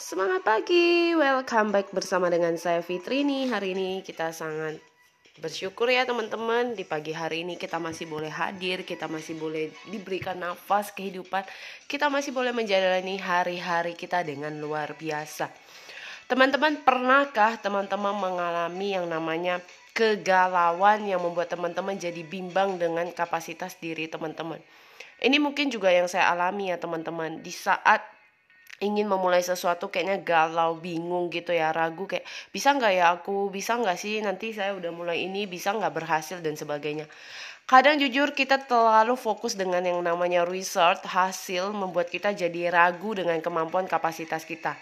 Semangat pagi, welcome back bersama dengan saya Fitrini Hari ini kita sangat bersyukur ya teman-teman. Di pagi hari ini kita masih boleh hadir Kita masih boleh diberikan nafas kehidupan. Kita masih boleh menjalani hari-hari kita dengan luar biasa. Teman-teman pernahkah teman-teman mengalami yang namanya kegalauan yang membuat teman-teman jadi bimbang dengan kapasitas diri teman-teman? Ini mungkin juga yang saya alami ya teman-teman. Di saat ingin memulai sesuatu kayaknya galau bingung gitu ya ragu kayak bisa nggak ya aku? Bisa nggak sih nanti saya udah mulai ini bisa nggak berhasil? dan sebagainya. Kadang jujur kita terlalu fokus dengan yang namanya research hasil membuat kita jadi ragu dengan kemampuan kapasitas kita.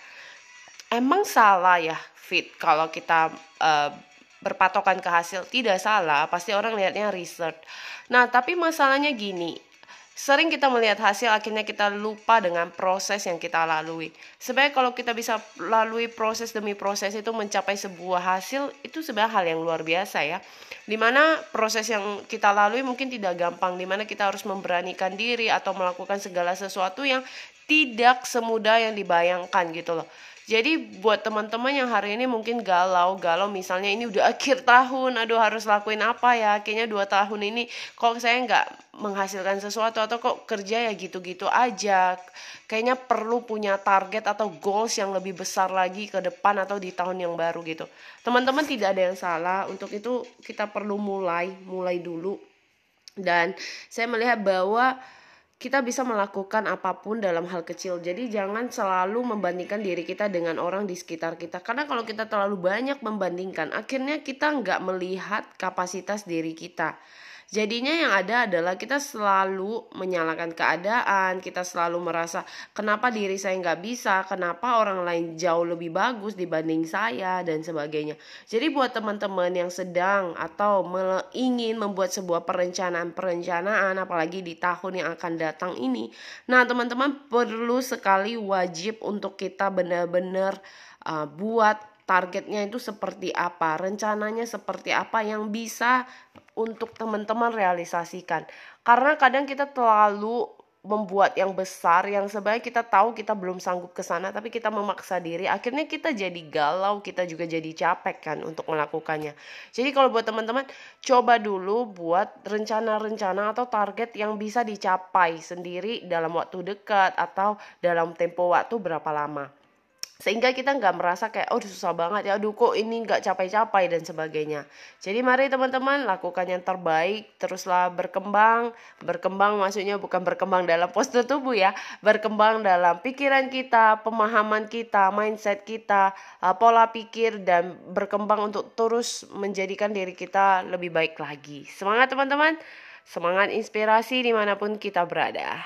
Emang salah ya fit kalau kita uh, berpatokan ke hasil? Tidak salah pasti orang lihatnya research. Nah tapi masalahnya gini Sering kita melihat hasil, akhirnya kita lupa dengan proses yang kita lalui. Sebenarnya kalau kita bisa lalui proses demi proses itu mencapai sebuah hasil, itu sebenarnya hal yang luar biasa ya. Di mana proses yang kita lalui mungkin tidak gampang, di mana kita harus memberanikan diri atau melakukan segala sesuatu yang tidak semudah yang dibayangkan gitu loh. Jadi buat teman-teman yang hari ini mungkin galau, galau misalnya ini udah akhir tahun, aduh harus lakuin apa ya? Kayaknya dua tahun ini kok saya nggak menghasilkan sesuatu atau kok kerja ya gitu-gitu aja. Kayaknya perlu punya target atau goals yang lebih besar lagi ke depan atau di tahun yang baru gitu. Teman-teman tidak ada yang salah. Untuk itu kita perlu mulai, mulai dulu. Dan saya melihat bahwa kita bisa melakukan apa pun dalam hal kecil. Jadi jangan selalu membandingkan diri kita dengan orang di sekitar kita. Karena kalau kita terlalu banyak membandingkan, akhirnya kita nggak melihat kapasitas diri kita. Jadinya yang ada adalah kita selalu menyalahkan keadaan, kita selalu merasa kenapa diri saya nggak bisa, kenapa orang lain jauh lebih bagus dibanding saya dan sebagainya. Jadi buat teman-teman yang sedang atau ingin membuat sebuah perencanaan-perencanaan, apalagi di tahun yang akan datang ini, nah teman-teman perlu sekali wajib untuk kita benar-benar uh, buat targetnya itu seperti apa, rencananya seperti apa yang bisa untuk teman-teman realisasikan. Karena kadang kita terlalu membuat yang besar yang sebenarnya kita tahu kita belum sanggup ke sana tapi kita memaksa diri akhirnya kita jadi galau kita juga jadi capek kan untuk melakukannya jadi kalau buat teman-teman coba dulu buat rencana-rencana atau target yang bisa dicapai sendiri dalam waktu dekat atau dalam tempo waktu berapa lama sehingga kita nggak merasa kayak oh susah banget ya aduh kok ini nggak capai-capai dan sebagainya. Jadi mari teman-teman lakukan yang terbaik teruslah berkembang. Berkembang maksudnya bukan berkembang dalam postur tubuh ya berkembang dalam pikiran kita pemahaman kita mindset kita uh, pola pikir dan berkembang untuk terus menjadikan diri kita lebih baik lagi. Semangat teman-teman. Semangat inspirasi di mana pun kita berada